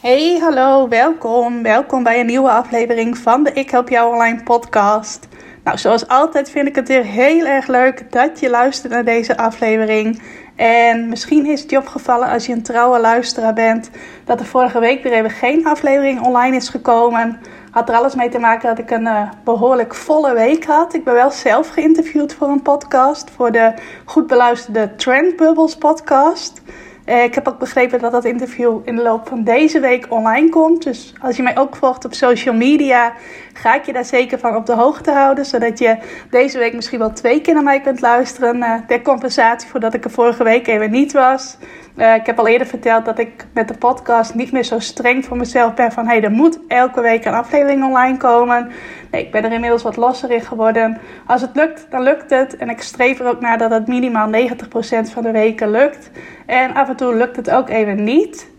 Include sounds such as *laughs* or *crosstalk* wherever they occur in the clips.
Hey, hallo, welkom. Welkom bij een nieuwe aflevering van de Ik Help Jou Online podcast. Nou, zoals altijd vind ik het weer heel erg leuk dat je luistert naar deze aflevering. En misschien is het je opgevallen als je een trouwe luisteraar bent, dat er vorige week weer even geen aflevering online is gekomen. Had er alles mee te maken dat ik een uh, behoorlijk volle week had. Ik ben wel zelf geïnterviewd voor een podcast, voor de goed beluisterde Trend Bubbles podcast. Eh, ik heb ook begrepen dat dat interview in de loop van deze week online komt. Dus als je mij ook volgt op social media, ga ik je daar zeker van op de hoogte houden. Zodat je deze week misschien wel twee keer naar mij kunt luisteren. Uh, ter compensatie voor dat ik er vorige week even niet was. Uh, ik heb al eerder verteld dat ik met de podcast niet meer zo streng voor mezelf ben. Van hey, er moet elke week een aflevering online komen. Nee, ik ben er inmiddels wat losser in geworden. Als het lukt, dan lukt het. En ik streef er ook naar dat het minimaal 90% van de weken lukt. En af en toe lukt het ook even niet.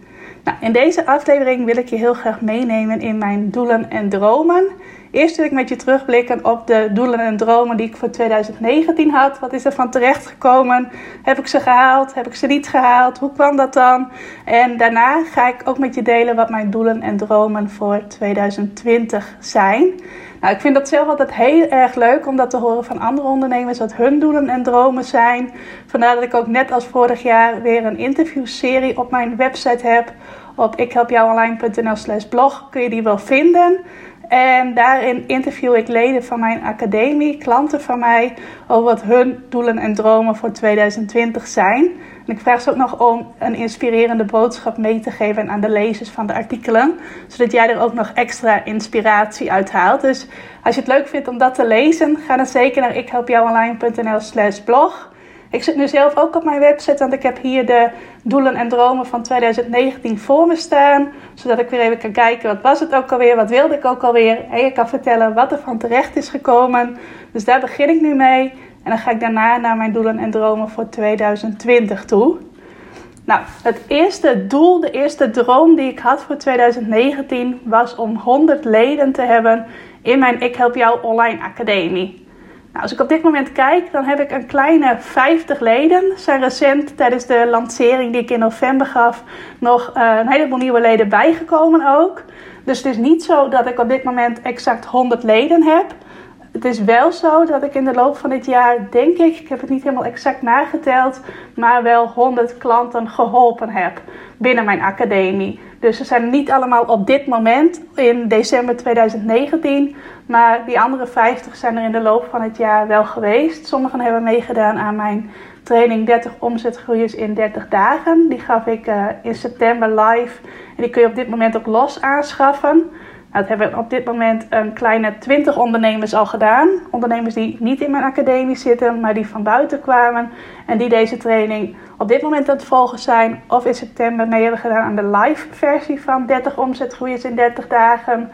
Nou, in deze aflevering wil ik je heel graag meenemen in mijn doelen en dromen. Eerst wil ik met je terugblikken op de doelen en dromen die ik voor 2019 had. Wat is er van terecht gekomen? Heb ik ze gehaald? Heb ik ze niet gehaald? Hoe kwam dat dan? En daarna ga ik ook met je delen wat mijn doelen en dromen voor 2020 zijn. Nou, ik vind dat zelf altijd heel erg leuk om dat te horen van andere ondernemers, wat hun doelen en dromen zijn. Vandaar dat ik ook net als vorig jaar weer een interviewserie op mijn website heb. Op ikhelpjouonline.nl slash blog kun je die wel vinden. En daarin interview ik leden van mijn academie, klanten van mij, over wat hun doelen en dromen voor 2020 zijn. En ik vraag ze ook nog om een inspirerende boodschap mee te geven aan de lezers van de artikelen, zodat jij er ook nog extra inspiratie uit haalt. Dus als je het leuk vindt om dat te lezen, ga dan zeker naar ikhelpjouonline.nl slash blog. Ik zit nu zelf ook op mijn website, want ik heb hier de doelen en dromen van 2019 voor me staan. Zodat ik weer even kan kijken, wat was het ook alweer, wat wilde ik ook alweer. En je kan vertellen wat er van terecht is gekomen. Dus daar begin ik nu mee. En dan ga ik daarna naar mijn doelen en dromen voor 2020 toe. Nou, het eerste doel, de eerste droom die ik had voor 2019 was om 100 leden te hebben in mijn Ik Help Jou Online Academie. Nou, als ik op dit moment kijk, dan heb ik een kleine 50 leden. Zijn recent tijdens de lancering die ik in november gaf nog uh, een heleboel nieuwe leden bijgekomen ook. Dus het is niet zo dat ik op dit moment exact 100 leden heb. Het is wel zo dat ik in de loop van dit jaar, denk ik, ik heb het niet helemaal exact nageteld, maar wel 100 klanten geholpen heb binnen mijn academie. Dus ze zijn niet allemaal op dit moment in december 2019, maar die andere 50 zijn er in de loop van het jaar wel geweest. Sommigen hebben meegedaan aan mijn training 30 omzetgroeiers in 30 dagen. Die gaf ik uh, in september live en die kun je op dit moment ook los aanschaffen. Nou, dat hebben op dit moment een kleine 20 ondernemers al gedaan. Ondernemers die niet in mijn academie zitten, maar die van buiten kwamen. En die deze training op dit moment aan het volgen zijn. Of in september mee hebben gedaan aan de live versie van 30 omzetgroeiers in 30 dagen.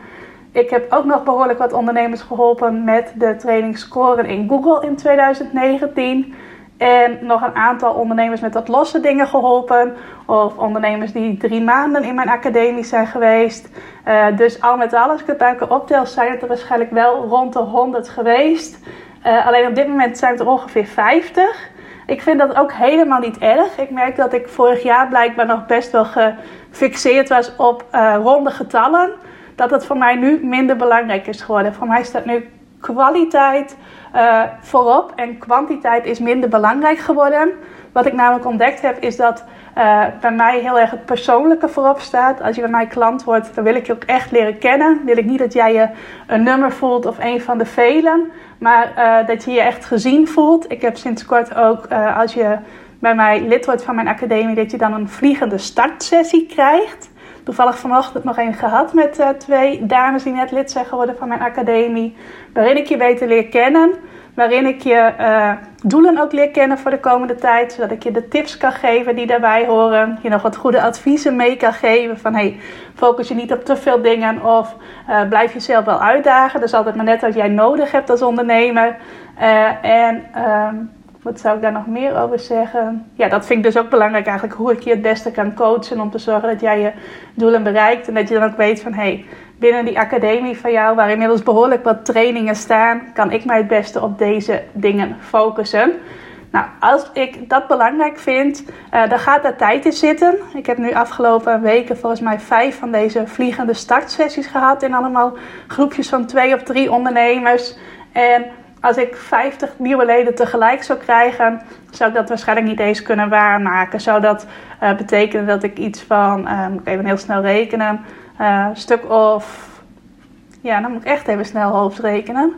Ik heb ook nog behoorlijk wat ondernemers geholpen met de training scoren in Google in 2019. En nog een aantal ondernemers met wat losse dingen geholpen. Of ondernemers die drie maanden in mijn academie zijn geweest. Uh, dus al met al, als ik het zijn het er waarschijnlijk wel rond de 100 geweest. Uh, alleen op dit moment zijn het er ongeveer 50. Ik vind dat ook helemaal niet erg. Ik merk dat ik vorig jaar blijkbaar nog best wel gefixeerd was op uh, ronde getallen. Dat het voor mij nu minder belangrijk is geworden. Voor mij staat nu kwaliteit uh, voorop en kwantiteit is minder belangrijk geworden. Wat ik namelijk ontdekt heb is dat uh, bij mij heel erg het persoonlijke voorop staat. Als je bij mij klant wordt, dan wil ik je ook echt leren kennen. Wil ik niet dat jij je een nummer voelt of een van de velen, maar uh, dat je je echt gezien voelt. Ik heb sinds kort ook, als je bij mij lid wordt van mijn academie, dat je dan een vliegende startsessie krijgt toevallig vanochtend nog een gehad met uh, twee dames die net lid zijn geworden van mijn academie. Waarin ik je beter leer kennen. waarin ik je uh, doelen ook leer kennen voor de komende tijd. Zodat ik je de tips kan geven die daarbij horen. Je nog wat goede adviezen mee kan geven. Van hey, focus je niet op te veel dingen of uh, blijf jezelf wel uitdagen. Dat is altijd maar net wat jij nodig hebt als ondernemer. En um, wat zou ik daar nog meer over zeggen? Ja, dat vind ik dus ook belangrijk eigenlijk. Hoe ik je het beste kan coachen om te zorgen dat jij je doelen bereikt. En dat je dan ook weet van hé, hey, binnen die academie van jou, waar inmiddels behoorlijk wat trainingen staan, kan ik mij het beste op deze dingen focussen. Nou, als ik dat belangrijk vind, uh, dan gaat daar tijd in zitten. Ik heb nu afgelopen weken volgens mij vijf van deze vliegende startsessies gehad in allemaal groepjes van twee of drie ondernemers. En als ik 50 nieuwe leden tegelijk zou krijgen, zou ik dat waarschijnlijk niet eens kunnen waarmaken. Zou dat uh, betekenen dat ik iets van, uh, moet ik even heel snel rekenen, uh, een stuk of, ja, dan moet ik echt even snel hoofd rekenen.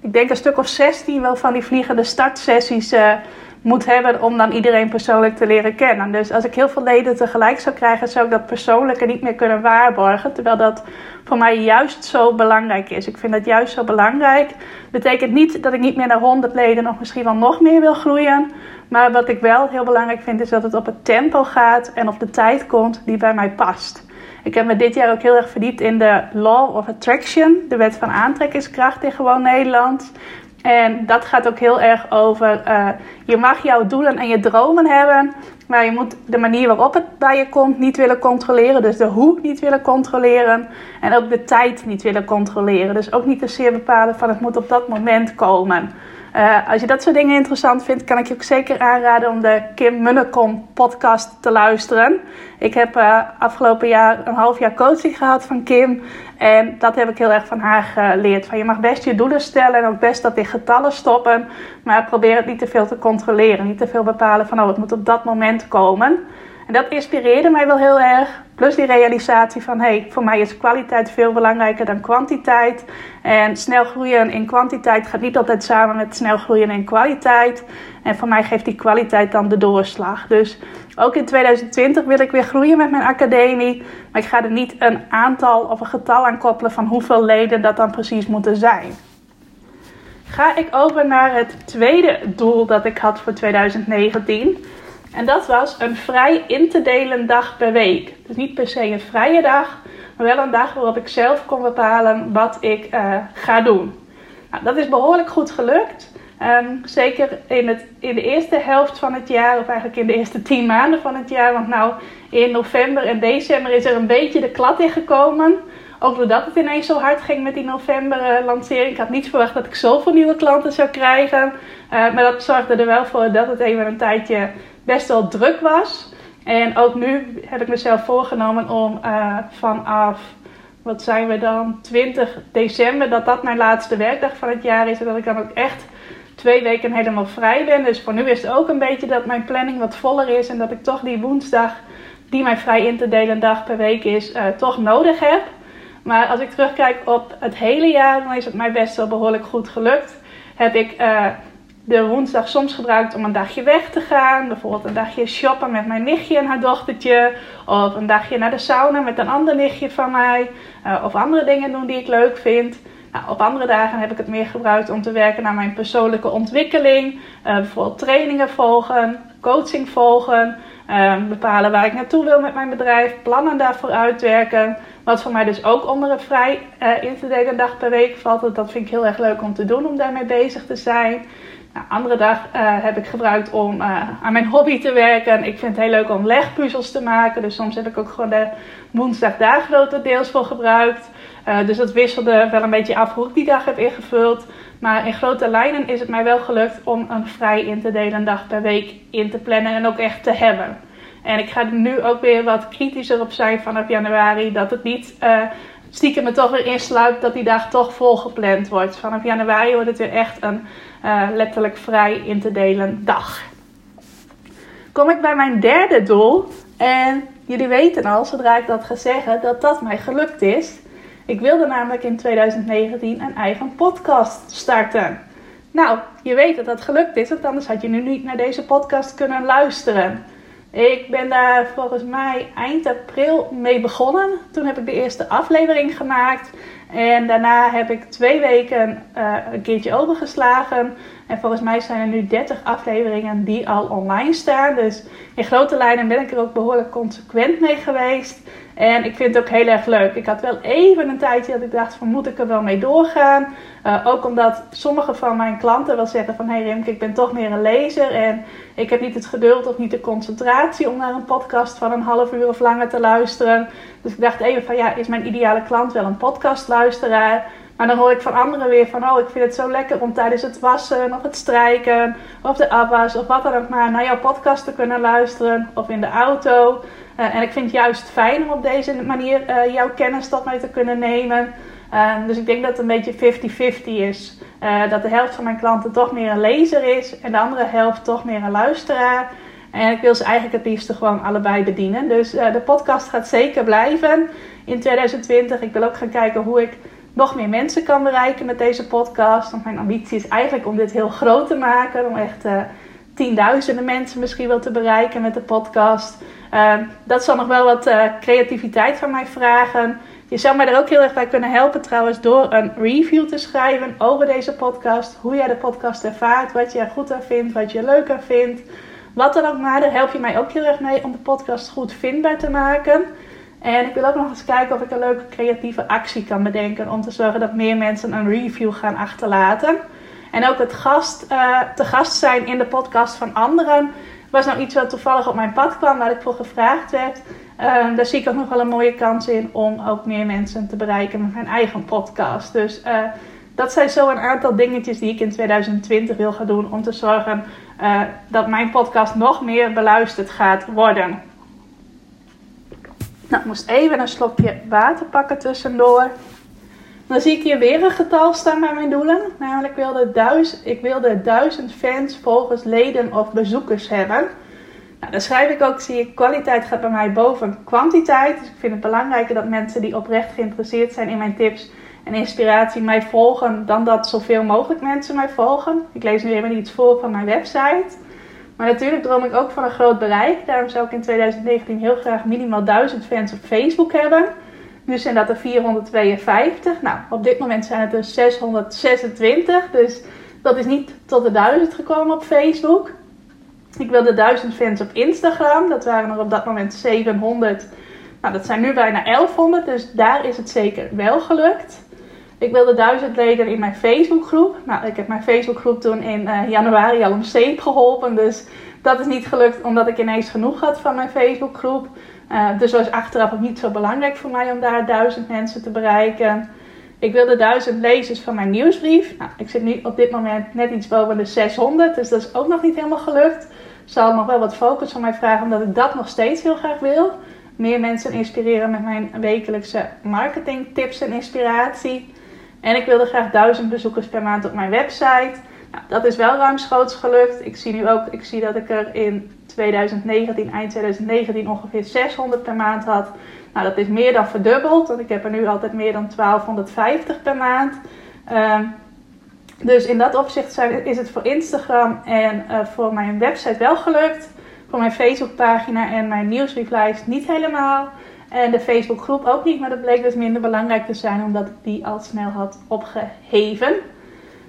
Ik denk een stuk of 16 wel van die vliegende startsessies moet hebben om dan iedereen persoonlijk te leren kennen. Dus als ik heel veel leden tegelijk zou krijgen, zou ik dat persoonlijke niet meer kunnen waarborgen. Terwijl dat voor mij juist zo belangrijk is. Ik vind dat juist zo belangrijk. Betekent niet dat ik niet meer naar 100 leden of misschien wel nog meer wil groeien. Maar wat ik wel heel belangrijk vind, is dat het op het tempo gaat en op de tijd komt die bij mij past. Ik heb me dit jaar ook heel erg verdiept in de Law of Attraction, de wet van aantrekkingskracht in gewoon Nederland. En dat gaat ook heel erg over, uh, je mag jouw doelen en je dromen hebben, maar je moet de manier waarop het bij je komt niet willen controleren. Dus de hoe niet willen controleren en ook de tijd niet willen controleren. Dus ook niet te zeer bepalen van het moet op dat moment komen. Uh, als je dat soort dingen interessant vindt, kan ik je ook zeker aanraden om de Kim Munnekom podcast te luisteren. Ik heb uh, afgelopen jaar een half jaar coaching gehad van Kim. En dat heb ik heel erg van haar geleerd. Van je mag best je doelen stellen en ook best dat in getallen stoppen. Maar probeer het niet te veel te controleren. Niet te veel bepalen van oh, het moet op dat moment komen. En dat inspireerde mij wel heel erg. Plus die realisatie van hey, voor mij is kwaliteit veel belangrijker dan kwantiteit. En snel groeien in kwantiteit gaat niet altijd samen met snel groeien in kwaliteit. En voor mij geeft die kwaliteit dan de doorslag. Dus ook in 2020 wil ik weer groeien met mijn academie. Maar ik ga er niet een aantal of een getal aan koppelen van hoeveel leden dat dan precies moeten zijn. Ga ik over naar het tweede doel dat ik had voor 2019. En dat was een vrij in te delen dag per week. Dus niet per se een vrije dag, maar wel een dag waarop ik zelf kon bepalen wat ik uh, ga doen. Nou, dat is behoorlijk goed gelukt. Um, zeker in, het, in de eerste helft van het jaar, of eigenlijk in de eerste tien maanden van het jaar. Want nou, in november en december is er een beetje de klad in gekomen. Ook doordat het ineens zo hard ging met die november-lancering. Ik had niet verwacht dat ik zoveel nieuwe klanten zou krijgen. Uh, maar dat zorgde er wel voor dat het even een tijdje best wel druk was. En ook nu heb ik mezelf voorgenomen om uh, vanaf, wat zijn we dan, 20 december, dat dat mijn laatste werkdag van het jaar is. En dat ik dan ook echt twee weken helemaal vrij ben. Dus voor nu is het ook een beetje dat mijn planning wat voller is. En dat ik toch die woensdag, die mijn vrij in te delen dag per week is, uh, toch nodig heb. Maar als ik terugkijk op het hele jaar, dan is het mij best wel behoorlijk goed gelukt. Heb ik uh, de woensdag soms gebruikt om een dagje weg te gaan. Bijvoorbeeld een dagje shoppen met mijn nichtje en haar dochtertje. Of een dagje naar de sauna met een ander nichtje van mij. Uh, of andere dingen doen die ik leuk vind. Nou, op andere dagen heb ik het meer gebruikt om te werken naar mijn persoonlijke ontwikkeling. Uh, bijvoorbeeld trainingen volgen, coaching volgen. Uh, bepalen waar ik naartoe wil met mijn bedrijf. Plannen daarvoor uitwerken. Wat voor mij dus ook onder het vrij in te delen dag per week valt. Dat vind ik heel erg leuk om te doen, om daarmee bezig te zijn. Nou, andere dag uh, heb ik gebruikt om uh, aan mijn hobby te werken. Ik vind het heel leuk om legpuzzels te maken. Dus soms heb ik ook gewoon de woensdag daar grotendeels voor gebruikt. Uh, dus dat wisselde wel een beetje af hoe ik die dag heb ingevuld. Maar in grote lijnen is het mij wel gelukt om een vrij in te delen dag per week in te plannen en ook echt te hebben. En ik ga er nu ook weer wat kritischer op zijn vanaf januari. Dat het niet stiekem me toch weer insluit dat die dag toch volgepland wordt. Vanaf januari wordt het weer echt een uh, letterlijk vrij in te delen dag. Kom ik bij mijn derde doel. En jullie weten al, zodra ik dat ga zeggen, dat dat mij gelukt is. Ik wilde namelijk in 2019 een eigen podcast starten. Nou, je weet dat dat gelukt is, want anders had je nu niet naar deze podcast kunnen luisteren. Ik ben daar volgens mij eind april mee begonnen. Toen heb ik de eerste aflevering gemaakt. En daarna heb ik twee weken uh, een keertje overgeslagen. En volgens mij zijn er nu 30 afleveringen die al online staan. Dus in grote lijnen ben ik er ook behoorlijk consequent mee geweest. En ik vind het ook heel erg leuk. Ik had wel even een tijdje dat ik dacht van moet ik er wel mee doorgaan. Uh, ook omdat sommige van mijn klanten wel zeggen van hé hey Rimke, ik ben toch meer een lezer. En ik heb niet het geduld of niet de concentratie om naar een podcast van een half uur of langer te luisteren. Dus ik dacht even van ja, is mijn ideale klant wel een podcastluisteraar? Maar dan hoor ik van anderen weer van, oh, ik vind het zo lekker om tijdens het wassen of het strijken of de afwas of wat dan ook maar naar jouw podcast te kunnen luisteren of in de auto. Uh, en ik vind het juist fijn om op deze manier uh, jouw kennis tot mij te kunnen nemen. Uh, dus ik denk dat het een beetje 50-50 is. dat de helft van mijn klanten toch meer een lezer is en de andere helft toch meer een luisteraar. En ik wil ze eigenlijk het liefst gewoon allebei bedienen. Dus de podcast gaat zeker blijven in 2020. Ik wil ook gaan kijken hoe ik nog meer mensen kan bereiken met deze podcast. Want mijn ambitie is eigenlijk om dit heel groot te maken. Om echt uh, tienduizenden mensen misschien wel te bereiken met de podcast. Uh, dat zal nog wel wat uh, creativiteit van mij vragen. Je zou mij er ook heel erg bij kunnen helpen trouwens door een review te schrijven over deze podcast. Hoe jij de podcast ervaart, wat er goed aan vindt, wat je leuker vindt. Wat dan ook maar, daar help je mij ook heel erg mee om de podcast goed vindbaar te maken. En ik wil ook nog eens kijken of ik een leuke creatieve actie kan bedenken om te zorgen dat meer mensen een review gaan achterlaten. En ook het gast, uh, te gast zijn in de podcast van anderen was nou iets wat toevallig op mijn pad kwam, waar ik voor gevraagd werd. Uh, daar zie ik ook nog wel een mooie kans in om ook meer mensen te bereiken met mijn eigen podcast. Dus uh, dat zijn zo een aantal dingetjes die ik in 2020 wil gaan doen om te zorgen dat mijn podcast nog meer beluisterd gaat worden. Nou, ik moest even een slokje water pakken tussendoor. Dan zie ik hier weer een getal staan bij mijn doelen. Namelijk, wilde, ik wilde duizend fans, volgers, leden of bezoekers hebben. Nou, dan schrijf ik ook, zie ik, kwaliteit gaat bij mij boven kwantiteit. Dus ik vind het belangrijker dat mensen die oprecht geïnteresseerd zijn in mijn tips en inspiratie mij volgen, dan dat zoveel mogelijk mensen mij volgen. Ik lees nu even iets voor van mijn website. Maar natuurlijk droom ik ook van een groot bereik. Daarom zou ik in 2019 heel graag minimaal 1000 fans op Facebook hebben. Nu zijn dat er 452. Nou, op dit moment zijn het er 626. Dus dat is niet tot de 1000 gekomen op Facebook. Ik wilde 1000 fans op Instagram. Dat waren er op dat moment 700. Nou, dat zijn nu bijna 1100. Dus daar is het zeker wel gelukt. Ik wilde duizend leden in mijn Facebookgroep. Nou, ik heb mijn Facebookgroep toen in uh, januari al om zeep geholpen. Dus dat is niet gelukt omdat ik ineens genoeg had van mijn Facebookgroep. Uh, dus was achteraf ook niet zo belangrijk voor mij om daar duizend mensen te bereiken. Ik wilde duizend lezers van mijn nieuwsbrief. Nou, ik zit nu op dit moment net iets boven de 600. Dus dat is ook nog niet helemaal gelukt. Zal nog wel wat focus van mij vragen omdat ik dat nog steeds heel graag wil. Meer mensen inspireren met mijn wekelijkse marketing tips en inspiratie. En ik wilde graag 1000 bezoekers per maand op mijn website. Nou, dat is wel ruimschoots gelukt. Ik zie nu ook, ik zie dat ik er in 2019, eind 2019 ongeveer 600 per maand had. Nou, dat is meer dan verdubbeld, want ik heb er nu altijd meer dan 1250 per maand. Um, dus in dat opzicht zijn, is het voor Instagram en uh, voor mijn website wel gelukt. Voor mijn Facebookpagina en mijn nieuwsbrieflijst niet helemaal. En de Facebookgroep ook niet, maar dat bleek dus minder belangrijk te zijn omdat ik die al snel had opgeheven.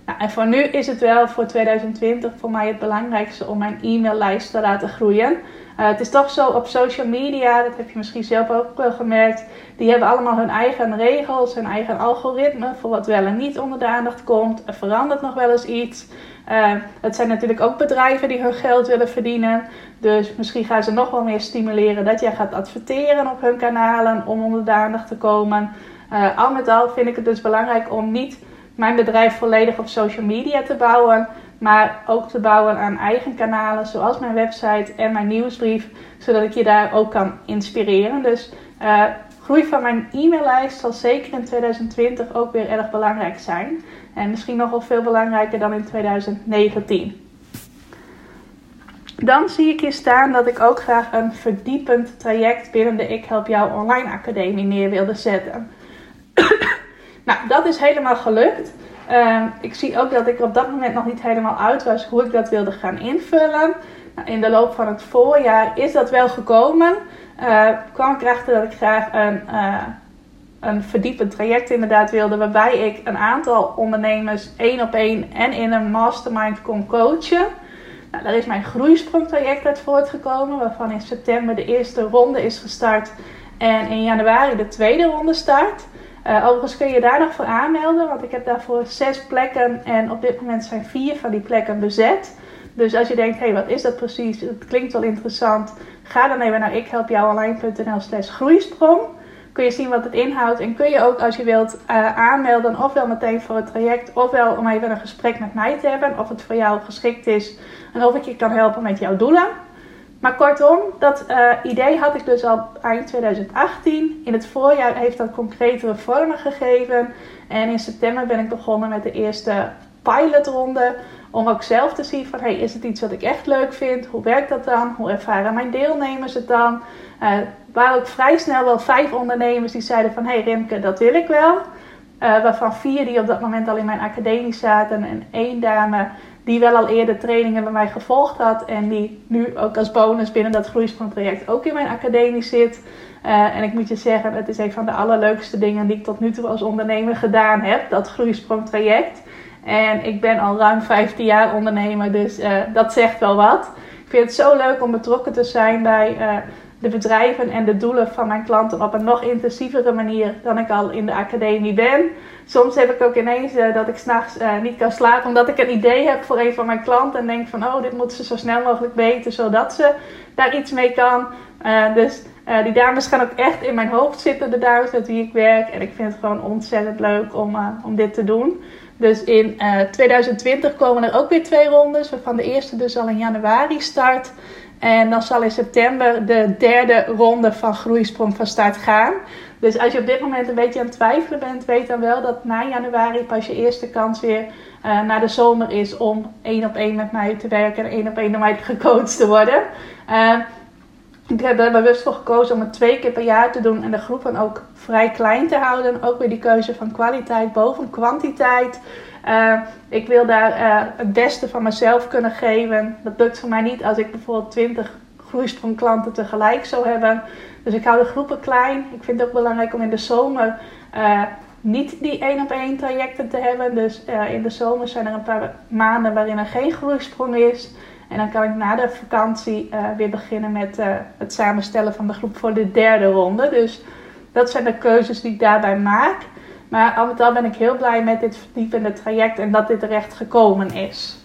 Nou, en voor nu is het wel voor 2020 voor mij het belangrijkste om mijn e-maillijst te laten groeien. Uh, het is toch zo op social media, dat heb je misschien zelf ook wel gemerkt. Die hebben allemaal hun eigen regels, hun eigen algoritme voor wat wel en niet onder de aandacht komt. Er verandert nog wel eens iets. Uh, het zijn natuurlijk ook bedrijven die hun geld willen verdienen. Dus misschien gaan ze nog wel meer stimuleren dat jij gaat adverteren op hun kanalen om onder de aandacht te komen. Al met al vind ik het dus belangrijk om niet mijn bedrijf volledig op social media te bouwen, maar ook te bouwen aan eigen kanalen zoals mijn website en mijn nieuwsbrief, zodat ik je daar ook kan inspireren. Dus uh, groei van mijn e-maillijst zal zeker in 2020 ook weer erg belangrijk zijn. En misschien nog wel veel belangrijker dan in 2019. Dan zie ik hier staan dat ik ook graag een verdiepend traject binnen de Ik Help Jou Online Academie neer wilde zetten. Nou, dat is helemaal gelukt. Uh, ik zie ook dat ik op dat moment nog niet helemaal uit was hoe ik dat wilde gaan invullen. Nou, in de loop van het voorjaar is dat wel gekomen. Uh, kwam ik erachter dat ik graag een, uh, een verdiepend traject inderdaad wilde. Waarbij ik een aantal ondernemers één op één en in een mastermind kon coachen. Nou, daar is mijn groeisprongtraject uit voortgekomen. Waarvan in september de eerste ronde is gestart. En in januari de tweede ronde start. Uh, overigens kun je daar nog voor aanmelden, want ik heb daarvoor zes plekken en op dit moment zijn vier van die plekken bezet. Dus als je denkt, hé, hey, wat is dat precies? Het klinkt wel interessant. Ga dan even naar ikhelpjouonline.nl slash groeisprong. Kun je zien wat het inhoudt en kun je ook als je wilt uh, aanmelden, ofwel meteen voor het traject, ofwel om even een gesprek met mij te hebben, of het voor jou geschikt is en of ik je kan helpen met jouw doelen. Maar kortom, dat uh, idee had ik dus al eind 2018. In het voorjaar heeft dat concretere vormen gegeven. En in september ben ik begonnen met de eerste pilotronde. Om ook zelf te zien van, hey, is het iets wat ik echt leuk vind? Hoe werkt dat dan? Hoe ervaren mijn deelnemers het dan? Uh, waren ook vrij snel wel vijf ondernemers die zeiden van, hey Rimke, dat wil ik wel. Uh, waarvan vier die op dat moment al in mijn academie zaten. En één dame die wel al eerder trainingen bij mij gevolgd had. En die nu ook als bonus binnen dat groeisprongtraject ook in mijn academie zit. Uh, en ik moet je zeggen, het is een van de allerleukste dingen die ik tot nu toe als ondernemer gedaan heb. Dat groeisprongtraject. En ik ben al ruim 15 jaar ondernemer, dus uh, dat zegt wel wat. Ik vind het zo leuk om betrokken te zijn bij uh, de bedrijven en de doelen van mijn klanten op een nog intensievere manier dan ik al in de academie ben. Soms heb ik ook ineens uh, dat ik s'nachts uh, niet kan slapen omdat ik een idee heb voor een van mijn klanten en denk van oh dit moet ze zo snel mogelijk weten zodat ze daar iets mee kan. Uh, dus die dames gaan ook echt in mijn hoofd zitten, de dames met wie ik werk. En ik vind het gewoon ontzettend leuk om, om dit te doen. Dus in 2020 komen er ook weer twee rondes, waarvan de eerste dus al in januari start. En dan zal in september de derde ronde van Groeisprong van start gaan. Dus als je op dit moment een beetje aan het twijfelen bent, weet dan wel dat na januari pas je eerste kans weer uh, naar de zomer is om één op één met mij te werken en één op één door mij *laughs* gecoacht te worden. Uh, ik heb er bewust voor gekozen om het twee keer per jaar te doen en de groepen ook vrij klein te houden. Ook weer die keuze van kwaliteit boven kwantiteit. Uh, ik wil daar uh, het beste van mezelf kunnen geven. Dat lukt voor mij niet als ik bijvoorbeeld 20 groeisprongklanten tegelijk zou hebben. Dus ik hou de groepen klein. Ik vind het ook belangrijk om in de zomer uh, niet die één op één trajecten te hebben. Dus in de zomer zijn er een paar maanden waarin er geen groeisprong is. En dan kan ik na de vakantie weer beginnen met het samenstellen van de groep voor de derde ronde. Dus dat zijn de keuzes die ik daarbij maak. Maar al met al ben ik heel blij met dit verdiepende traject en dat dit terecht gekomen is.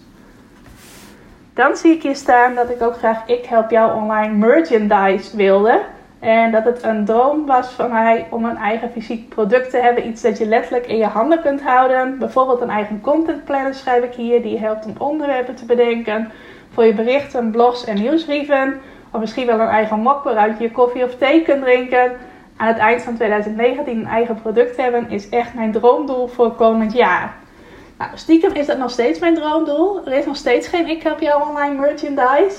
Dan zie ik hier staan dat ik ook graag Ik Help Jou Online merchandise wilde. En dat het een droom was van mij om een eigen fysiek product te hebben. Iets dat je letterlijk in je handen kunt houden. Bijvoorbeeld een eigen content planner schrijf ik hier. Die helpt om onderwerpen te bedenken. Voor je berichten, blogs en nieuwsbrieven. Of misschien wel een eigen mok waaruit je je koffie of thee kunt drinken aan het eind van 2019 een eigen product hebben, is echt mijn droomdoel voor komend jaar. Nou, stiekem is dat nog steeds mijn droomdoel. Er is nog steeds geen Ik Help Jou Online merchandise.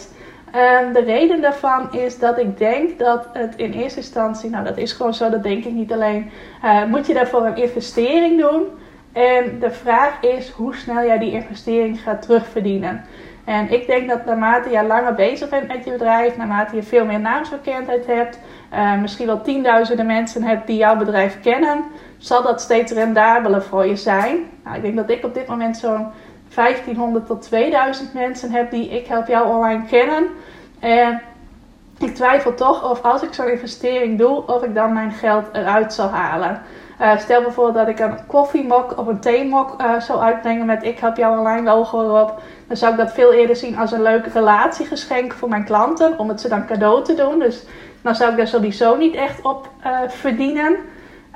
Um, de reden daarvan is dat ik denk dat het in eerste instantie, nou dat is gewoon zo, dat denk ik niet alleen, uh, moet je daarvoor een investering doen. En de vraag is hoe snel jij die investering gaat terugverdienen. En ik denk dat naarmate je langer bezig bent met je bedrijf, naarmate je veel meer naamsbekendheid hebt, uh, misschien wel tienduizenden mensen hebt die jouw bedrijf kennen, zal dat steeds rendabeler voor je zijn. Nou, ik denk dat ik op dit moment zo'n 1500 tot 2000 mensen heb die ik help jou online kennen. En ik twijfel toch of als ik zo'n investering doe, of ik dan mijn geld eruit zal halen. Uh, stel bijvoorbeeld dat ik een koffiemok of een theemok uh, zou uitbrengen met ik help jou online logo erop. Dan zou ik dat veel eerder zien als een leuk relatiegeschenk voor mijn klanten. Om het ze dan cadeau te doen. Dus dan zou ik daar sowieso niet echt op uh, verdienen.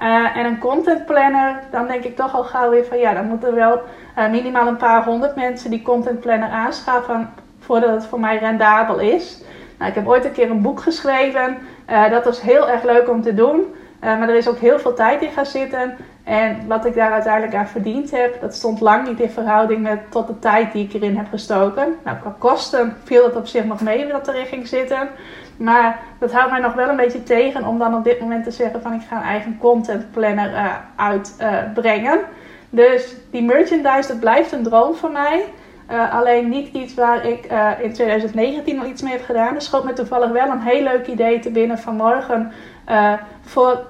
Uh, en een content planner, dan denk ik toch al gauw weer van ja, dan moeten wel uh, minimaal een paar honderd mensen die content planner aanschaffen voordat het voor mij rendabel is. Nou, ik heb ooit een keer een boek geschreven. dat was heel erg leuk om te doen. maar er is ook heel veel tijd in gaan zitten. En wat ik daar uiteindelijk aan verdiend heb, dat stond lang niet in verhouding met tot de tijd die ik erin heb gestoken. Nou, qua kosten viel het op zich nog mee dat erin ging zitten. Maar dat houdt mij nog wel een beetje tegen om dan op dit moment te zeggen van ik ga een eigen content planner uh, uitbrengen. Uh, dus die merchandise, dat blijft een droom van mij. alleen niet iets waar ik in 2019 al iets mee heb gedaan. Er schoot me toevallig wel een heel leuk idee te binnen vanmorgen voor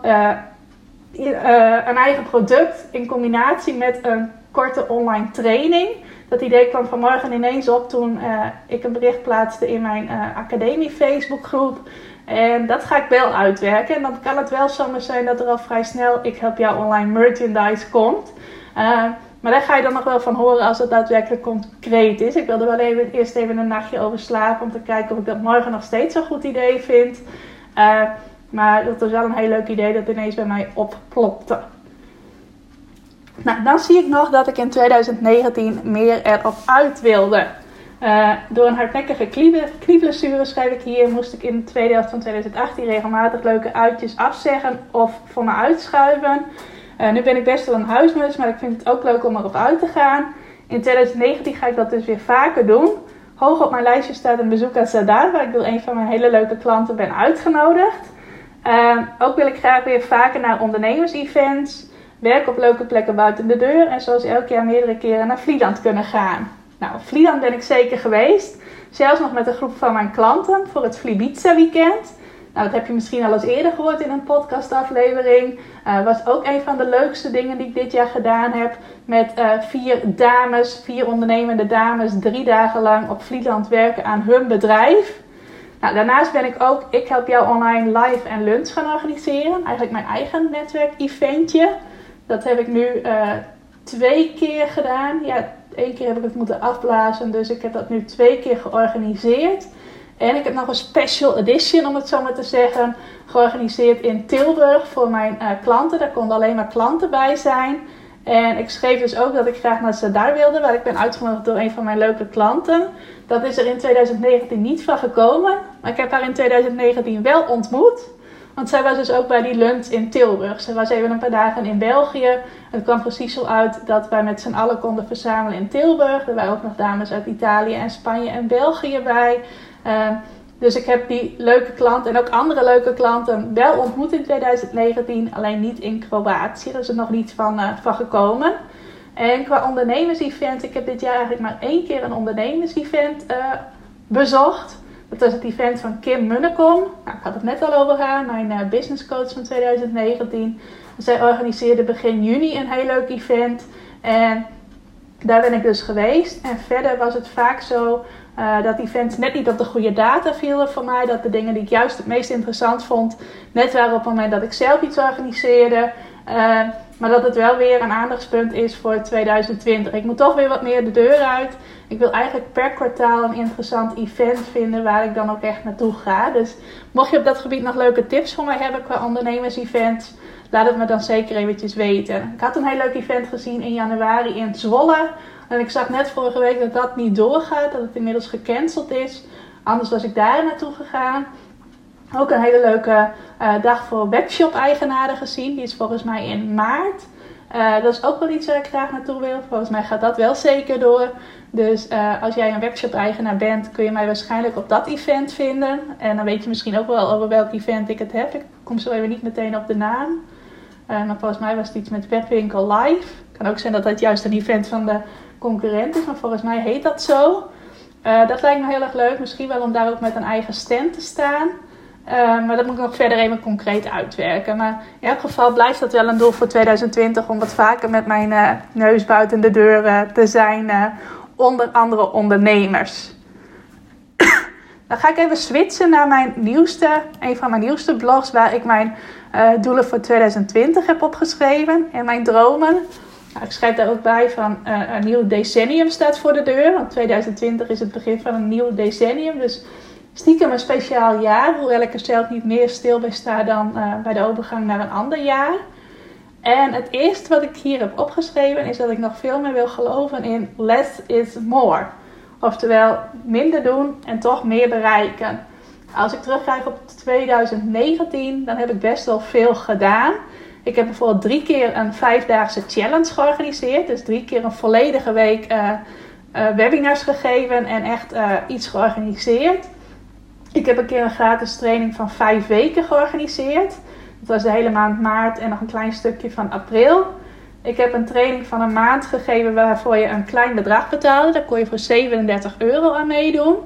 een eigen product in combinatie met een korte online training. Dat idee kwam vanmorgen ineens op toen ik een bericht plaatste in mijn academie Facebookgroep. En dat ga ik wel uitwerken. En dan kan het wel zomaar zijn dat er al vrij snel ik help jou online merchandise komt. Uh, maar daar ga je dan nog wel van horen als het daadwerkelijk concreet is. Ik wilde wel even, eerst even een nachtje over slapen om te kijken of ik dat morgen nog steeds een goed idee vind. Uh, maar dat was wel een heel leuk idee dat ineens bij mij opplopte. Nou, dan zie ik nog dat ik in 2019 meer erop uit wilde. Uh, door een hardnekkige knieblessure, schrijf ik hier, moest ik in de tweede helft van 2018 regelmatig leuke uitjes afzeggen of voor me uitschuiven. Uh, nu ben ik best wel een huismus, maar ik vind het ook leuk om erop uit te gaan. In 2019 ga ik dat dus weer vaker doen. Hoog op mijn lijstje staat een bezoek aan Zadar, waar ik door een van mijn hele leuke klanten ben uitgenodigd. Uh, ook wil ik graag weer vaker naar ondernemers-events, werken op leuke plekken buiten de deur en zoals elk jaar meerdere keren naar Vlieland kunnen gaan. Nou, Vlieland ben ik zeker geweest. Zelfs nog met een groep van mijn klanten voor het Vlibiza weekend. Nou, dat heb je misschien al eens eerder gehoord in een podcastaflevering. Uh, was ook een van de leukste dingen die ik dit jaar gedaan heb. Met uh, vier dames, vier ondernemende dames, drie dagen lang op Vlieland werken aan hun bedrijf. Nou, daarnaast ben ik ook Ik Help Jou Online live en lunch gaan organiseren. Eigenlijk mijn eigen netwerk-eventje. Dat heb ik nu uh, twee keer gedaan. Ja, Eén keer heb ik het moeten afblazen, dus ik heb dat nu twee keer georganiseerd. En ik heb nog een special edition, om het zo maar te zeggen, georganiseerd in Tilburg voor mijn uh, klanten. Daar konden alleen maar klanten bij zijn. En ik schreef dus ook dat ik graag naar Zadar wilde, waar ik ben uitgenodigd door een van mijn leuke klanten. Dat is er in 2019 niet van gekomen, maar ik heb haar in 2019 wel ontmoet. Want zij was dus ook bij die lunch in Tilburg. Ze was even een paar dagen in België. Het kwam precies zo uit dat wij met z'n allen konden verzamelen in Tilburg. Er waren ook nog dames uit Italië en Spanje en België bij. Uh, dus ik heb die leuke klanten en ook andere leuke klanten wel ontmoet in 2019. Alleen niet in Kroatië. Daar is er nog niet van, uh, van gekomen. En qua ondernemers-event, ik heb dit jaar eigenlijk maar één keer een ondernemers-event uh, bezocht. Dat was het event van Kim Munnekom. Nou, ik had het net al over haar, mijn uh, business coach van 2019. Zij organiseerde begin juni een heel leuk event. En daar ben ik dus geweest. En verder was het vaak zo uh, dat events net niet op de goede data vielen voor mij. Dat de dingen die ik juist het meest interessant vond, net waren op het moment dat ik zelf iets organiseerde. Uh, maar dat het wel weer een aandachtspunt is voor 2020. Ik moet toch weer wat meer de deur uit. Ik wil eigenlijk per kwartaal een interessant event vinden waar ik dan ook echt naartoe ga. Dus mocht je op dat gebied nog leuke tips voor mij hebben qua ondernemers-events, laat het me dan zeker eventjes weten. Ik had een heel leuk event gezien in januari in Zwolle. En ik zag net vorige week dat dat niet doorgaat, dat het inmiddels gecanceld is. Anders was ik daar naartoe gegaan. Ook een hele leuke uh, dag voor webshop-eigenaren gezien. Die is volgens mij in maart. Uh, dat is ook wel iets waar ik graag naartoe wil. Volgens mij gaat dat wel zeker door. Dus uh, als jij een webshop-eigenaar bent, kun je mij waarschijnlijk op dat event vinden. En dan weet je misschien ook wel over welk event ik het heb. Ik kom zo even niet meteen op de naam. Uh, maar volgens mij was het iets met Webwinkel Live. Kan ook zijn dat dat juist een event van de concurrent is, maar volgens mij heet dat zo. dat lijkt me heel erg leuk. Misschien wel om daar ook met een eigen stand te staan. Uh, maar dat moet ik nog verder even concreet uitwerken. Maar in elk geval blijft dat wel een doel voor 2020 om wat vaker met mijn uh, neus buiten de deur te zijn. onder andere ondernemers. *coughs* Dan ga ik even switchen naar mijn nieuwste, een van mijn nieuwste blogs waar ik mijn doelen voor 2020 heb opgeschreven en mijn dromen. Nou, ik schrijf daar ook bij van een nieuw decennium staat voor de deur. Want 2020 is het begin van een nieuw decennium. Dus stiekem een speciaal jaar, hoewel ik er zelf niet meer stil bij sta dan uh, bij de overgang naar een ander jaar. En het eerste wat ik hier heb opgeschreven is dat ik nog veel meer wil geloven in less is more. Oftewel minder doen en toch meer bereiken. Als ik terugkijk op 2019, dan heb ik best wel veel gedaan. Ik heb bijvoorbeeld drie keer een vijfdaagse challenge georganiseerd. Dus drie keer een volledige week uh, uh, webinars gegeven en echt iets georganiseerd. Ik heb een keer een gratis training van vijf weken georganiseerd. Dat was de hele maand maart en nog een klein stukje van april. Ik heb een training van een maand gegeven waarvoor je een klein bedrag betaalde. Daar kon je voor 37 euro aan meedoen.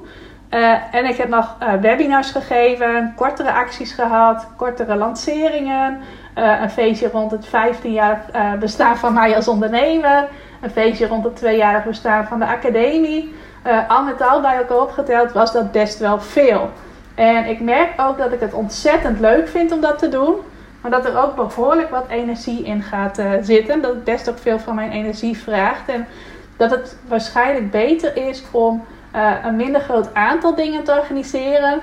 Uh, en ik heb nog uh, webinars gegeven, kortere acties gehad, kortere lanceringen. Uh, een feestje rond het 15-jarig bestaan van mij als ondernemer. Een feestje rond het tweejarig bestaan van de academie. Al met al bij elkaar opgeteld was dat best wel veel. En ik merk ook dat ik het ontzettend leuk vind om dat te doen. Maar dat er ook behoorlijk wat energie in gaat uh, zitten. Dat het best ook veel van mijn energie vraagt. En dat het waarschijnlijk beter is om uh, een minder groot aantal dingen te organiseren.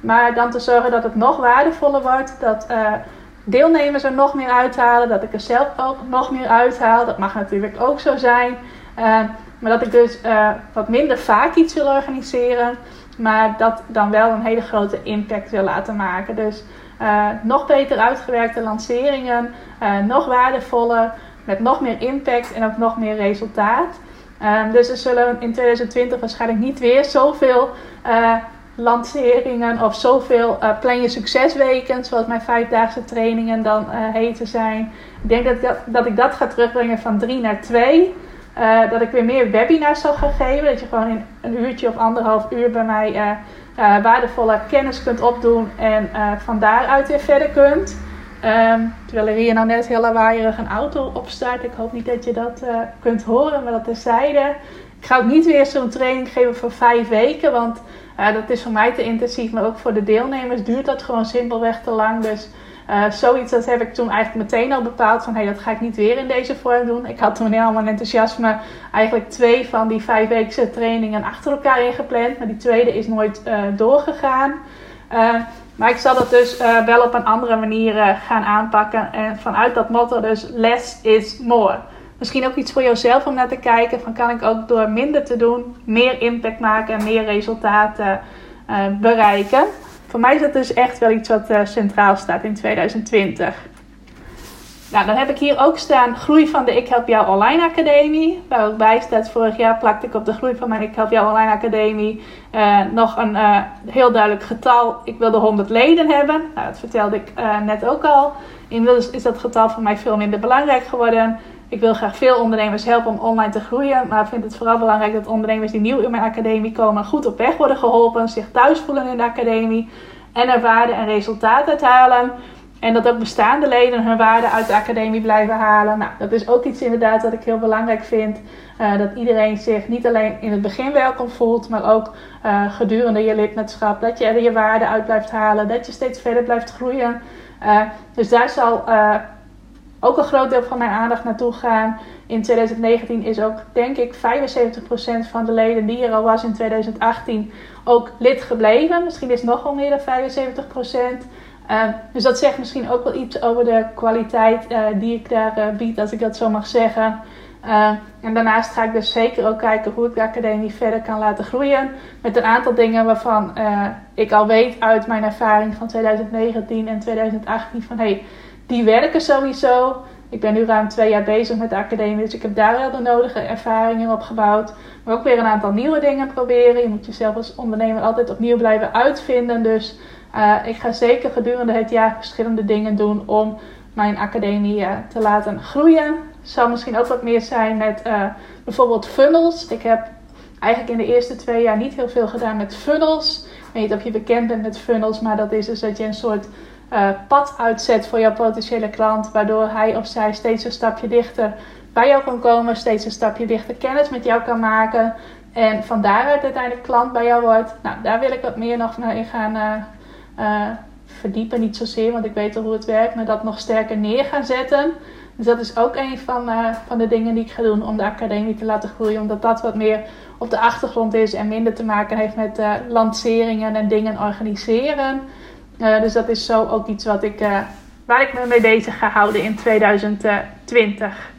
Maar dan te zorgen dat het nog waardevoller wordt. Dat deelnemers er nog meer uithalen. Dat ik er zelf ook nog meer uithaal. Dat mag natuurlijk ook zo zijn. Maar dat ik dus wat minder vaak iets wil organiseren. Maar dat dan wel een hele grote impact wil laten maken. Dus uh, nog beter uitgewerkte lanceringen, uh, nog waardevoller, met nog meer impact en ook nog meer resultaat. Uh, dus er zullen in 2020 waarschijnlijk niet weer zoveel uh, lanceringen of zoveel plan je succesweken, zoals mijn vijfdaagse trainingen dan heten zijn. Ik denk dat dat, dat ik dat ga terugbrengen van drie naar twee. Dat ik weer meer webinars zal gaan geven. Dat je gewoon in een uurtje of anderhalf uur bij mij uh, waardevolle kennis kunt opdoen en van daaruit weer verder kunt. Um, terwijl er hier nou net heel lawaaierig een auto op staat. Ik hoop niet dat je dat kunt horen, maar dat terzijde. Ik ga ook niet weer zo'n training geven voor vijf weken, want dat is voor mij te intensief. Maar ook voor de deelnemers duurt dat gewoon simpelweg te lang. Dus uh, zoiets dat heb ik toen eigenlijk meteen al bepaald van hé, hey, dat ga ik niet weer in deze vorm doen. Ik had toen helemaal enthousiasme eigenlijk twee van die vijfweekse trainingen achter elkaar ingepland. Maar die tweede is nooit uh, doorgegaan. Uh, maar ik zal dat dus wel op een andere manier gaan aanpakken. En vanuit dat motto dus less is more. Misschien ook iets voor jezelf om naar te kijken. Van kan ik ook door minder te doen meer impact maken en meer resultaten bereiken. Voor mij is dat dus echt wel iets wat uh, centraal staat in 2020. Nou, dan heb ik hier ook staan groei van de Ik Help Jou Online Academie. Waar ook bij staat, vorig jaar plakte ik op de groei van mijn Ik Help Jou Online Academie uh, nog een uh, heel duidelijk getal. Ik wilde 100 leden hebben. Nou, dat vertelde ik net ook al. Inmiddels is dat getal voor mij veel minder belangrijk geworden. Ik wil graag veel ondernemers helpen om online te groeien. Maar ik vind het vooral belangrijk dat ondernemers die nieuw in mijn academie komen goed op weg worden geholpen. Zich thuis voelen in de academie. En er waarde en resultaat uithalen. En dat ook bestaande leden hun waarde uit de academie blijven halen. Nou, dat is ook iets inderdaad wat ik heel belangrijk vind. Uh, dat iedereen zich niet alleen in het begin welkom voelt, maar ook uh, gedurende je lidmaatschap. Dat je er je waarde uit blijft halen. Dat je steeds verder blijft groeien. Uh, dus daar zal ook een groot deel van mijn aandacht naartoe gaan. In 2019 is ook, denk ik, 75% van de leden die er al was in 2018 ook lid gebleven. Misschien is het nog wel meer dan 75%. Uh, ehm, dus dat zegt misschien ook wel iets over de kwaliteit uh, die ik daar uh, bied, als ik dat zo mag zeggen. Ehm, en daarnaast ga ik dus zeker ook kijken hoe ik de academie verder kan laten groeien. Met een aantal dingen waarvan eh, ik al weet uit mijn ervaring van 2019 en 2018 van hey, die werken sowieso. Ik ben nu ruim twee jaar bezig met de academie, dus ik heb daar wel de nodige ervaringen opgebouwd. Maar ook weer een aantal nieuwe dingen proberen. Je moet jezelf als ondernemer altijd opnieuw blijven uitvinden. Dus uh, ik ga zeker gedurende het jaar verschillende dingen doen om mijn academie uh, te laten groeien. Zal misschien ook wat meer zijn met uh, bijvoorbeeld funnels. Ik heb eigenlijk in de eerste twee jaar niet heel veel gedaan met funnels. Ik weet niet of je bekend bent met funnels, maar dat is dus dat je een soort uh, pad uitzet voor jouw potentiële klant, waardoor hij of zij steeds een stapje dichter bij jou kan komen, steeds een stapje dichter kennis met jou kan maken en van daaruit uiteindelijk klant bij jou wordt. Nou, daar wil ik wat meer nog in gaan uh, uh, verdiepen, niet zozeer, want ik weet al hoe het werkt, maar dat nog sterker neer gaan zetten. Dus dat is ook een van, van de dingen die ik ga doen om de academie te laten groeien, omdat dat wat meer op de achtergrond is en minder te maken heeft met lanceringen en dingen organiseren. Uh, dus dat is zo ook iets wat ik, uh, waar ik me mee bezig ga houden in 2020.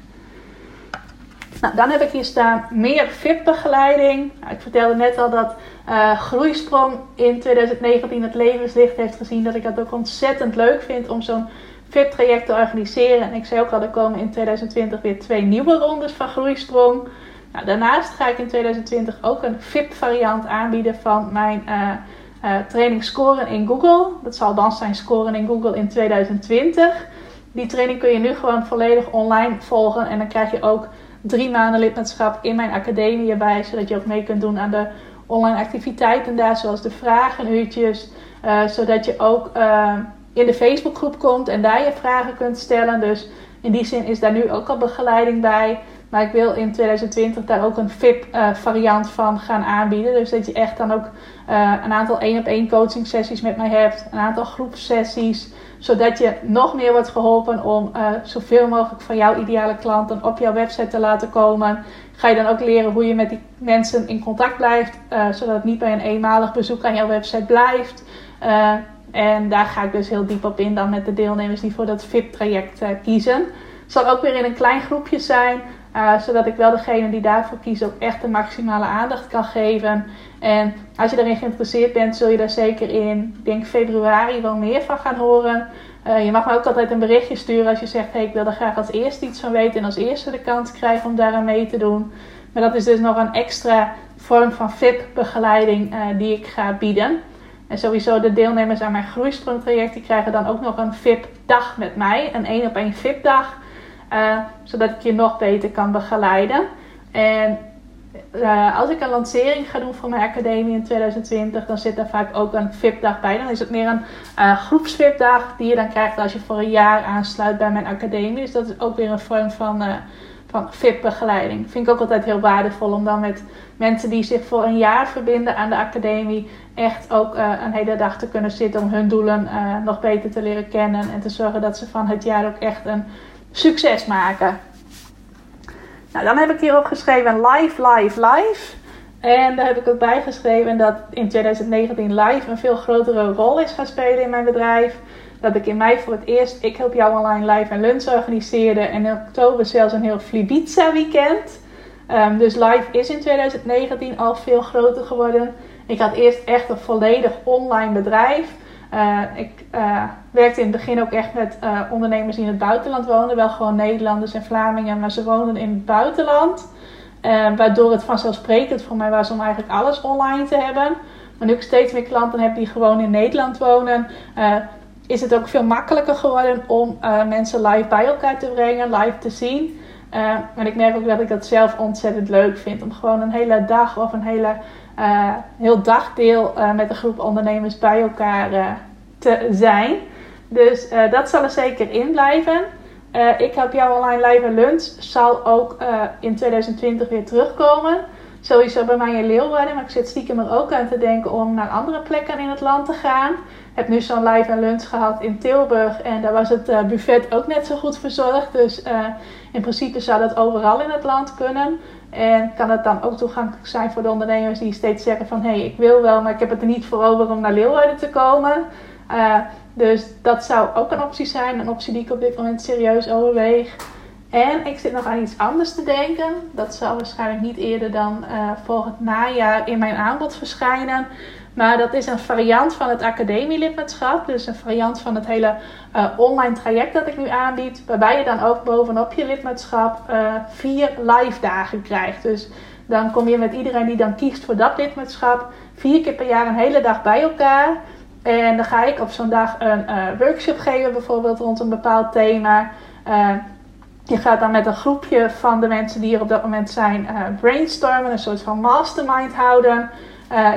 Nou, dan heb ik hier staan meer VIP-begeleiding. Nou, ik vertelde net al dat uh, Groeisprong in 2019 het levenslicht heeft gezien. Dat ik dat ook ontzettend leuk vind om zo'n VIP-traject te organiseren. En ik zei ook al, er komen in 2020 weer twee nieuwe rondes van Groeisprong. Nou, daarnaast ga ik in 2020 ook een VIP-variant aanbieden van mijn uh, training scoren in Google. Dat zal dan zijn scoren in Google in 2020. Die training kun je nu gewoon volledig online volgen. En dan krijg je ook drie maanden lidmaatschap in mijn academie erbij. Zodat je ook mee kunt doen aan de online activiteiten daar. Zoals de vragenuurtjes. Uh, zodat je ook uh, in de Facebookgroep komt en daar je vragen kunt stellen. Dus in die zin is daar nu ook al begeleiding bij. Maar ik wil in 2020 daar ook een VIP-variant uh, van gaan aanbieden. Dus dat je echt dan ook uh, een aantal één op één coaching sessies met mij hebt. Een aantal groepsessies. Zodat je nog meer wordt geholpen om uh, zoveel mogelijk van jouw ideale klanten op jouw website te laten komen. Ga je dan ook leren hoe je met die mensen in contact blijft. zodat het niet bij een eenmalig bezoek aan jouw website blijft. en daar ga ik dus heel diep op in dan met de deelnemers die voor dat VIP-traject kiezen. Het zal ook weer in een klein groepje zijn. Uh, zodat ik wel degene die daarvoor kiest ook echt de maximale aandacht kan geven. En als je erin geïnteresseerd bent, zul je daar zeker in, ik denk februari, wel meer van gaan horen. Uh, je mag me ook altijd een berichtje sturen als je zegt: hey, ik wil er graag als eerste iets van weten en als eerste de kans krijgen om daaraan mee te doen. Maar dat is dus nog een extra vorm van VIP-begeleiding uh, die ik ga bieden. En sowieso de deelnemers aan mijn groeisprongtraject die krijgen dan ook nog een VIP-dag met mij, een één op één VIP-dag. Uh, zodat ik je nog beter kan begeleiden. En uh, als ik een lancering ga doen voor mijn academie in 2020, dan zit daar vaak ook een VIP-dag bij. Dan is het meer een uh, groeps-VIP-dag die je dan krijgt als je voor een jaar aansluit bij mijn academie. Dus dat is ook weer een vorm van, uh, van VIP-begeleiding. Vind ik ook altijd heel waardevol om dan met mensen die zich voor een jaar verbinden aan de academie, echt ook een hele dag te kunnen zitten om hun doelen nog beter te leren kennen. En te zorgen dat ze van het jaar ook echt een succes maken. Nou, dan heb ik hierop geschreven live, live, live. En daar heb ik ook bij geschreven dat in 2019 live een veel grotere rol is gaan spelen in mijn bedrijf. Dat ik in mei voor het eerst Ik Help Jou Online live en lunch organiseerde. En in oktober zelfs een heel Flibiza weekend. Um, dus live is in 2019 al veel groter geworden. Ik had eerst echt een volledig online bedrijf. Uh, ik uh, werkte in het begin ook echt met uh, ondernemers die in het buitenland woonden. Wel gewoon Nederlanders en Vlamingen, maar ze woonden in het buitenland. waardoor het vanzelfsprekend voor mij was om eigenlijk alles online te hebben. Maar nu ik steeds meer klanten heb die gewoon in Nederland wonen, is het ook veel makkelijker geworden om mensen live bij elkaar te brengen, live te zien. en ik merk ook dat ik dat zelf ontzettend leuk vind. Om gewoon een hele dag of een hele heel dagdeel met een groep ondernemers bij elkaar te zijn. Dus dat zal er zeker in blijven. ik heb jouw online live lunch zal ook in 2020 weer terugkomen. Sowieso bij mij in Leeuwarden, maar ik zit stiekem er ook aan te denken om naar andere plekken in het land te gaan. Ik heb nu zo'n live en lunch gehad in Tilburg en daar was het buffet ook net zo goed verzorgd. Dus in principe zou dat overal in het land kunnen. En kan het dan ook toegankelijk zijn voor de ondernemers die steeds zeggen van hé, hey, ik wil wel, maar ik heb het er niet voor over om naar Leeuwarden te komen. Uh, dus dat zou ook een optie zijn, een optie die ik op dit moment serieus overweeg. En ik zit nog aan iets anders te denken. Dat zal waarschijnlijk niet eerder dan uh, volgend najaar in mijn aanbod verschijnen. Maar dat is een variant van het academielidmaatschap. Dus een variant van het hele uh, online traject dat ik nu aanbied. Waarbij je dan ook bovenop je lidmaatschap vier live dagen krijgt. Dus dan kom je met iedereen die dan kiest voor dat lidmaatschap vier keer per jaar een hele dag bij elkaar. En dan ga ik op zo'n dag een uh, workshop geven, bijvoorbeeld rond een bepaald thema. je gaat dan met een groepje van de mensen die er op dat moment zijn brainstormen, een soort van mastermind houden.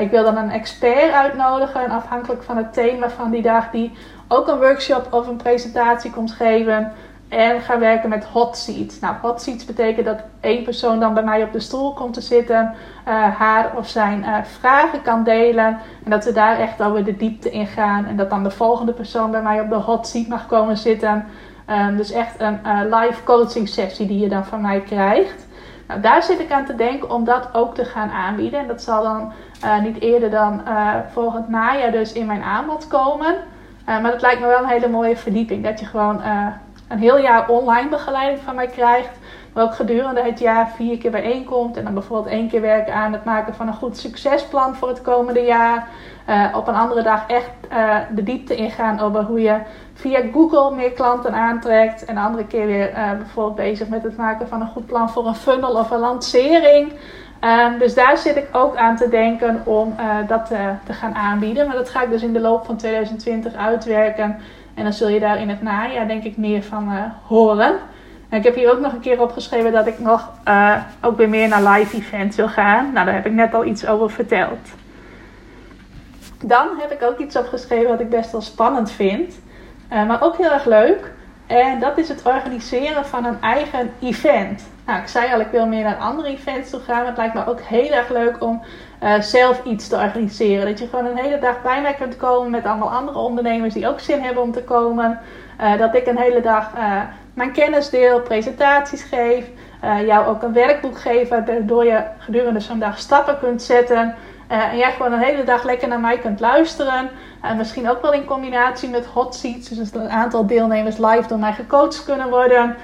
Ik wil dan een expert uitnodigen, afhankelijk van het thema van die dag, die ook een workshop of een presentatie komt geven. En gaan werken met hot seats. Nou, hot seats betekent dat één persoon dan bij mij op de stoel komt te zitten, uh, haar of zijn uh, vragen kan delen. En dat we daar echt over de diepte in gaan. En dat dan de volgende persoon bij mij op de hot seat mag komen zitten. Um, dus echt een live coaching sessie die je dan van mij krijgt. Nou, daar zit ik aan te denken om dat ook te gaan aanbieden. En dat zal dan niet eerder dan volgend najaar dus in mijn aanbod komen. Maar dat lijkt me wel een hele mooie verdieping. Dat je gewoon een heel jaar online begeleiding van mij krijgt. Maar ook gedurende het jaar vier keer bijeenkomt. En dan bijvoorbeeld één keer werken aan het maken van een goed succesplan voor het komende jaar. op een andere dag echt de diepte ingaan over hoe je via Google meer klanten aantrekt. En de andere keer weer bijvoorbeeld bezig met het maken van een goed plan voor een funnel of een lancering. Ehm, dus daar zit ik ook aan te denken om dat te gaan aanbieden. Maar dat ga ik dus in de loop van 2020 uitwerken. En dan zul je daar in het najaar denk ik meer van horen. En ik heb hier ook nog een keer opgeschreven dat ik nog ook weer meer naar live events wil gaan. Nou, daar heb ik net al iets over verteld. Dan heb ik ook iets opgeschreven wat ik best wel spannend vind. Uh, maar ook heel erg leuk. En dat is het organiseren van een eigen event. Nou, ik zei al, ik wil meer naar andere events toe gaan. Maar het lijkt me ook heel erg leuk om uh, zelf iets te organiseren. Dat je gewoon een hele dag bij mij kunt komen met allemaal andere ondernemers die ook zin hebben om te komen. Uh, dat ik een hele dag mijn kennis deel, presentaties geef. jou ook een werkboek geef waardoor je gedurende zo'n dag stappen kunt zetten. en jij gewoon een hele dag lekker naar mij kunt luisteren. En misschien ook wel in combinatie met hot seats. Dus een aantal deelnemers live door mij gecoacht kunnen worden.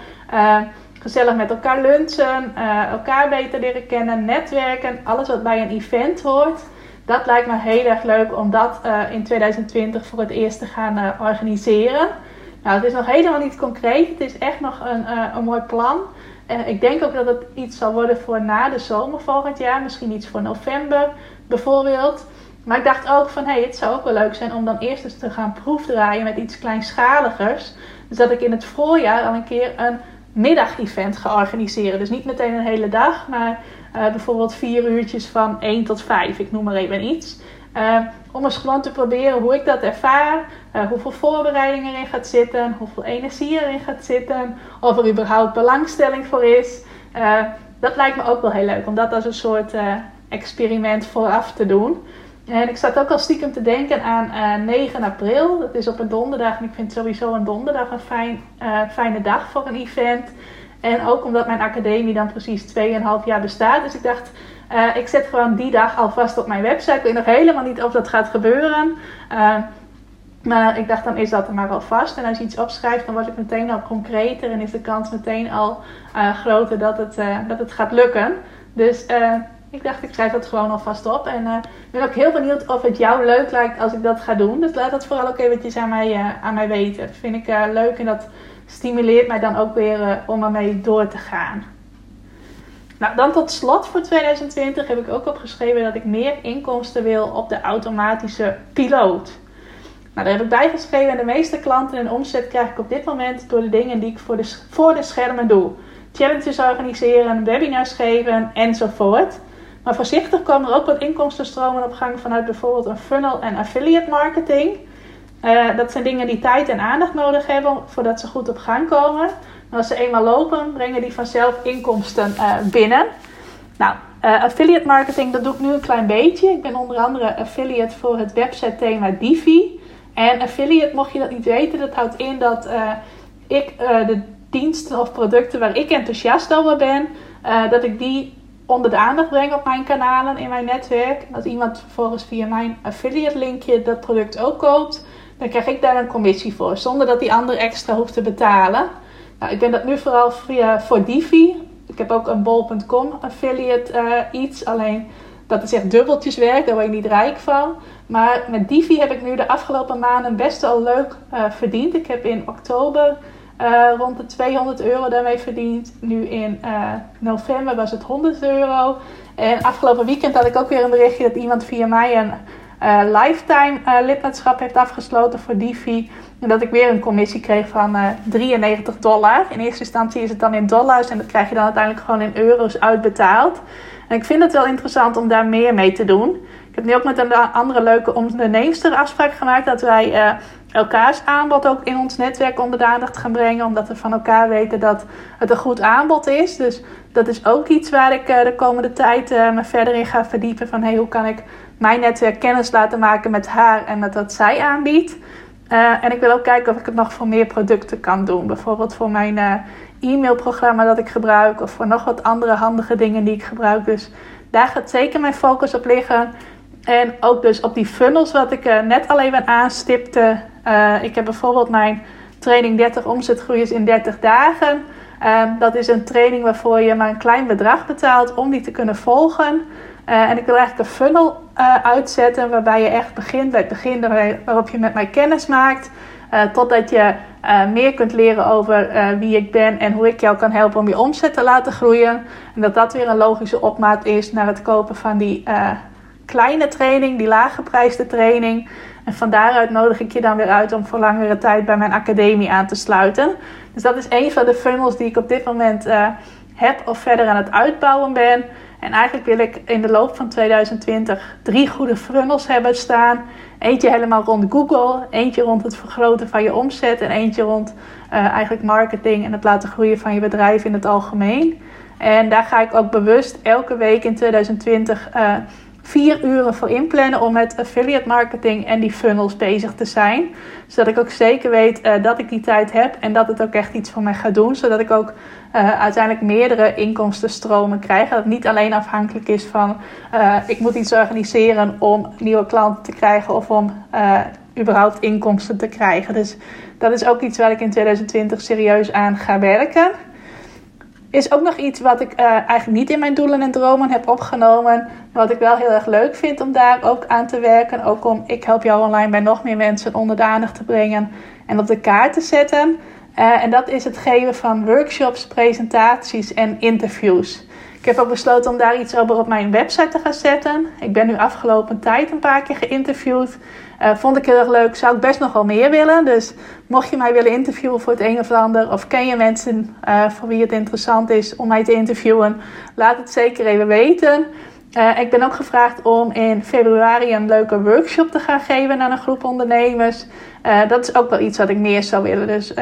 Gezellig met elkaar lunchen. Uh, elkaar beter leren kennen. Netwerken. Alles wat bij een event hoort. Dat lijkt me heel erg leuk om dat uh, in 2020 voor het eerst te gaan organiseren. Nou, het is nog helemaal niet concreet. Het is echt nog een, een mooi plan. ik denk ook dat het iets zal worden voor na de zomer volgend jaar. Misschien iets voor november bijvoorbeeld. Maar ik dacht ook van, hé, hey, het zou ook wel leuk zijn om dan eerst eens te gaan proefdraaien met iets kleinschaligers. Dus dat ik in het voorjaar al een keer een middagevent ga organiseren. Dus niet meteen een hele dag, maar uh, bijvoorbeeld vier uurtjes van 1 tot 5, ik noem maar even iets. Uh, om eens gewoon te proberen hoe ik dat ervaar, uh, hoeveel voorbereiding erin gaat zitten, hoeveel energie erin gaat zitten, of er überhaupt belangstelling voor is. dat lijkt me ook wel heel leuk om dat als een soort experiment vooraf te doen. En ik zat ook al stiekem te denken aan uh, eh, 9 april. Dat is op een donderdag. En ik vind sowieso een donderdag een fijn, uh, fijne dag voor een event. En ook omdat mijn academie dan precies 2,5 jaar bestaat. Dus ik dacht, uh, ik zet gewoon die dag alvast op mijn website. Ik weet nog helemaal niet of dat gaat gebeuren. maar ik dacht, dan is dat er maar alvast. En als je iets opschrijft, dan wordt het meteen al concreter. En is de kans meteen al groter dat het, dat het gaat lukken. Dus ik dacht, ik schrijf dat gewoon alvast op. En uh, ik ben ook heel benieuwd of het jou leuk lijkt als ik dat ga doen. Dus laat dat vooral ook eventjes aan mij, uh, aan mij weten. Dat vind ik uh, leuk en dat stimuleert mij dan ook weer om ermee door te gaan. Nou, dan tot slot voor 2020 heb ik ook opgeschreven dat ik meer inkomsten wil op de automatische piloot. Nou, daar heb ik bij geschreven. En de meeste klanten en omzet krijg ik op dit moment door de dingen die ik voor de, voor de schermen doe. Challenges organiseren, webinars geven enzovoort. Maar voorzichtig komen er ook wat inkomstenstromen op gang vanuit bijvoorbeeld een funnel en affiliate marketing. Uh, dat zijn dingen die tijd en aandacht nodig hebben voordat ze goed op gang komen. Maar als ze eenmaal lopen, brengen die vanzelf inkomsten uh, binnen. Nou, uh, affiliate marketing, dat doe ik nu een klein beetje. Ik ben onder andere affiliate voor het website thema Divi. En affiliate, mocht je dat niet weten, dat houdt in dat ik de diensten of producten waar ik enthousiast over ben, dat ik die onder de aandacht breng op mijn kanalen in mijn netwerk. Als iemand vervolgens via mijn affiliate linkje dat product ook koopt, dan krijg ik daar een commissie voor, zonder dat die ander extra hoeft te betalen. Nou, ik ben dat nu vooral via voor. Ik heb ook een bol.com affiliate uh, iets, alleen dat is echt dubbeltjes werk, daar word je niet rijk van. Maar met Divi heb ik nu de afgelopen maanden best wel leuk uh, verdiend. Ik heb in oktober uh, rond de 200 euro daarmee verdiend. Nu in uh, november was het 100 euro. En afgelopen weekend had ik ook weer een berichtje dat iemand via mij een uh, lifetime lidmaatschap heeft afgesloten voor Divi. En dat ik weer een commissie kreeg van 93 dollar. In eerste instantie is het dan in dollars en dat krijg je dan uiteindelijk gewoon in euro's uitbetaald. En ik vind het wel interessant om daar meer mee te doen. Heb nu ook met een andere leuke onderneemster afspraak gemaakt dat wij elkaars aanbod ook in ons netwerk onder de aandacht gaan brengen. Omdat we van elkaar weten dat het een goed aanbod is. Dus dat is ook iets waar ik eh, de komende tijd eh, me verder in ga verdiepen. Van hey, hoe kan ik mijn netwerk kennis laten maken met haar en met wat zij aanbiedt. En ik wil ook kijken of ik het nog voor meer producten kan doen. Bijvoorbeeld voor mijn e-mailprogramma dat ik gebruik. Of voor nog wat andere handige dingen die ik gebruik. Dus daar gaat zeker mijn focus op liggen. En ook dus op die funnels wat ik net al even aanstipte. Uh, ik heb bijvoorbeeld mijn training 30 omzetgroeiers in 30 dagen. Uh, dat is een training waarvoor je maar een klein bedrag betaalt om die te kunnen volgen. Uh, en ik wil eigenlijk een funnel uitzetten waarbij je echt begint bij het begin waarop je met mij kennis maakt. totdat je meer kunt leren over wie ik ben en hoe ik jou kan helpen om je omzet te laten groeien. En dat dat weer een logische opmaat is naar het kopen van die kleine training, die laaggeprijsde training. En van daaruit nodig ik je dan weer uit om voor langere tijd bij mijn academie aan te sluiten. Dus dat is een van de funnels die ik op dit moment heb of verder aan het uitbouwen ben. En eigenlijk wil ik in de loop van 2020 drie goede funnels hebben staan. Eentje helemaal rond Google, eentje rond het vergroten van je omzet en eentje rond uh, eigenlijk marketing en het laten groeien van je bedrijf in het algemeen. En daar ga ik ook bewust elke week in 2020 uh, vier uren voor inplannen om met affiliate marketing en die funnels bezig te zijn. Zodat ik ook zeker weet uh, dat ik die tijd heb en dat het ook echt iets voor mij gaat doen. Zodat ik ook uh, uiteindelijk meerdere inkomstenstromen krijg. Dat het niet alleen afhankelijk is van uh, ik moet iets organiseren om nieuwe klanten te krijgen of om überhaupt inkomsten te krijgen. Dus dat is ook iets waar ik in 2020 serieus aan ga werken is ook nog iets wat ik uh, eigenlijk niet in mijn doelen en dromen heb opgenomen. Wat ik wel heel erg leuk vind om daar ook aan te werken. Ook om Ik Help Jou Online bij nog meer mensen onder de aandacht te brengen en op de kaart te zetten. Uh, en dat is het geven van workshops, presentaties en interviews. Ik heb ook besloten om daar iets over op mijn website te gaan zetten. Ik ben nu afgelopen tijd een paar keer geïnterviewd. Uh, vond ik heel erg leuk. Zou ik best nog wel meer willen. Dus mocht je mij willen interviewen voor het een of ander. Of ken je mensen uh, voor wie het interessant is om mij te interviewen. Laat het zeker even weten. Uh, ik ben ook gevraagd om in februari een leuke workshop te gaan geven aan een groep ondernemers. dat is ook wel iets wat ik meer zou willen. Dus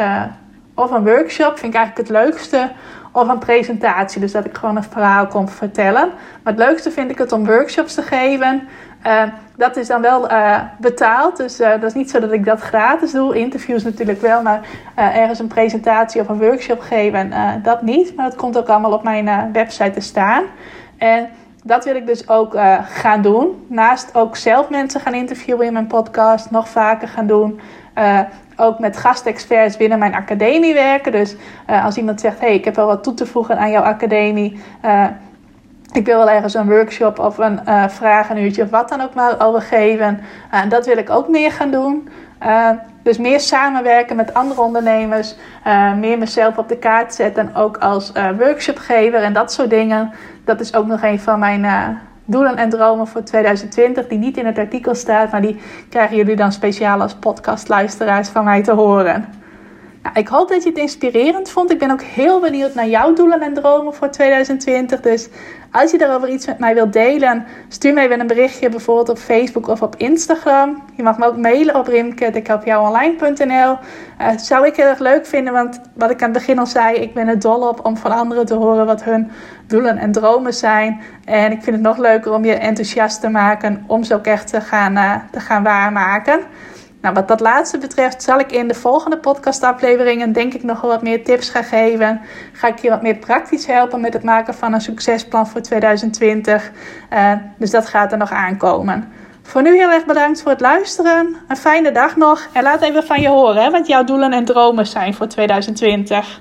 of een workshop vind ik eigenlijk het leukste. Of een presentatie. Dus dat ik gewoon een verhaal kom vertellen. Maar het leukste vind ik het om workshops te geven. Uh, dat is dan wel uh, betaald. Dus uh, dat is niet zo dat ik dat gratis doe. Interviews natuurlijk wel. Maar ergens een presentatie of een workshop geven, dat niet. Maar dat komt ook allemaal op mijn website te staan. En dat wil ik dus ook gaan doen. Naast ook zelf mensen gaan interviewen in mijn podcast. Nog vaker gaan doen ook met gastexperts binnen mijn academie werken. Dus als iemand zegt: hey, ik heb wel wat toe te voegen aan jouw academie. Ik wil wel ergens een workshop of een uh, vragenuurtje of wat dan ook maar over geven. En dat wil ik ook meer gaan doen. dus meer samenwerken met andere ondernemers. meer mezelf op de kaart zetten. Ook als workshopgever en dat soort dingen. Dat is ook nog een van mijn doelen en dromen voor 2020 die niet in het artikel staat, maar die krijgen jullie dan speciaal als podcastluisteraars van mij te horen. Nou, ik hoop dat je het inspirerend vond. Ik ben ook heel benieuwd naar jouw doelen en dromen voor 2020. Dus als je daarover iets met mij wilt delen, stuur me even een berichtje bijvoorbeeld op Facebook of op Instagram. Je mag me ook mailen op rimke.ikhelpjouonline.nl uh, eh, Zou ik heel erg leuk vinden, want wat ik aan het begin al zei, ik ben er dol op om van anderen te horen wat hun doelen en dromen zijn. En ik vind het nog leuker om je enthousiast te maken om ze ook echt te gaan, uh, te gaan waarmaken. Nou, wat dat laatste betreft, zal ik in de volgende podcastafleveringen denk ik nog wel wat meer tips gaan geven. Ga ik je wat meer praktisch helpen met het maken van een succesplan voor 2020. Uh, eh, dus dat gaat er nog aankomen. Voor nu heel erg bedankt voor het luisteren. Een fijne dag nog. En laat even van je horen hè, wat jouw doelen en dromen zijn voor 2020.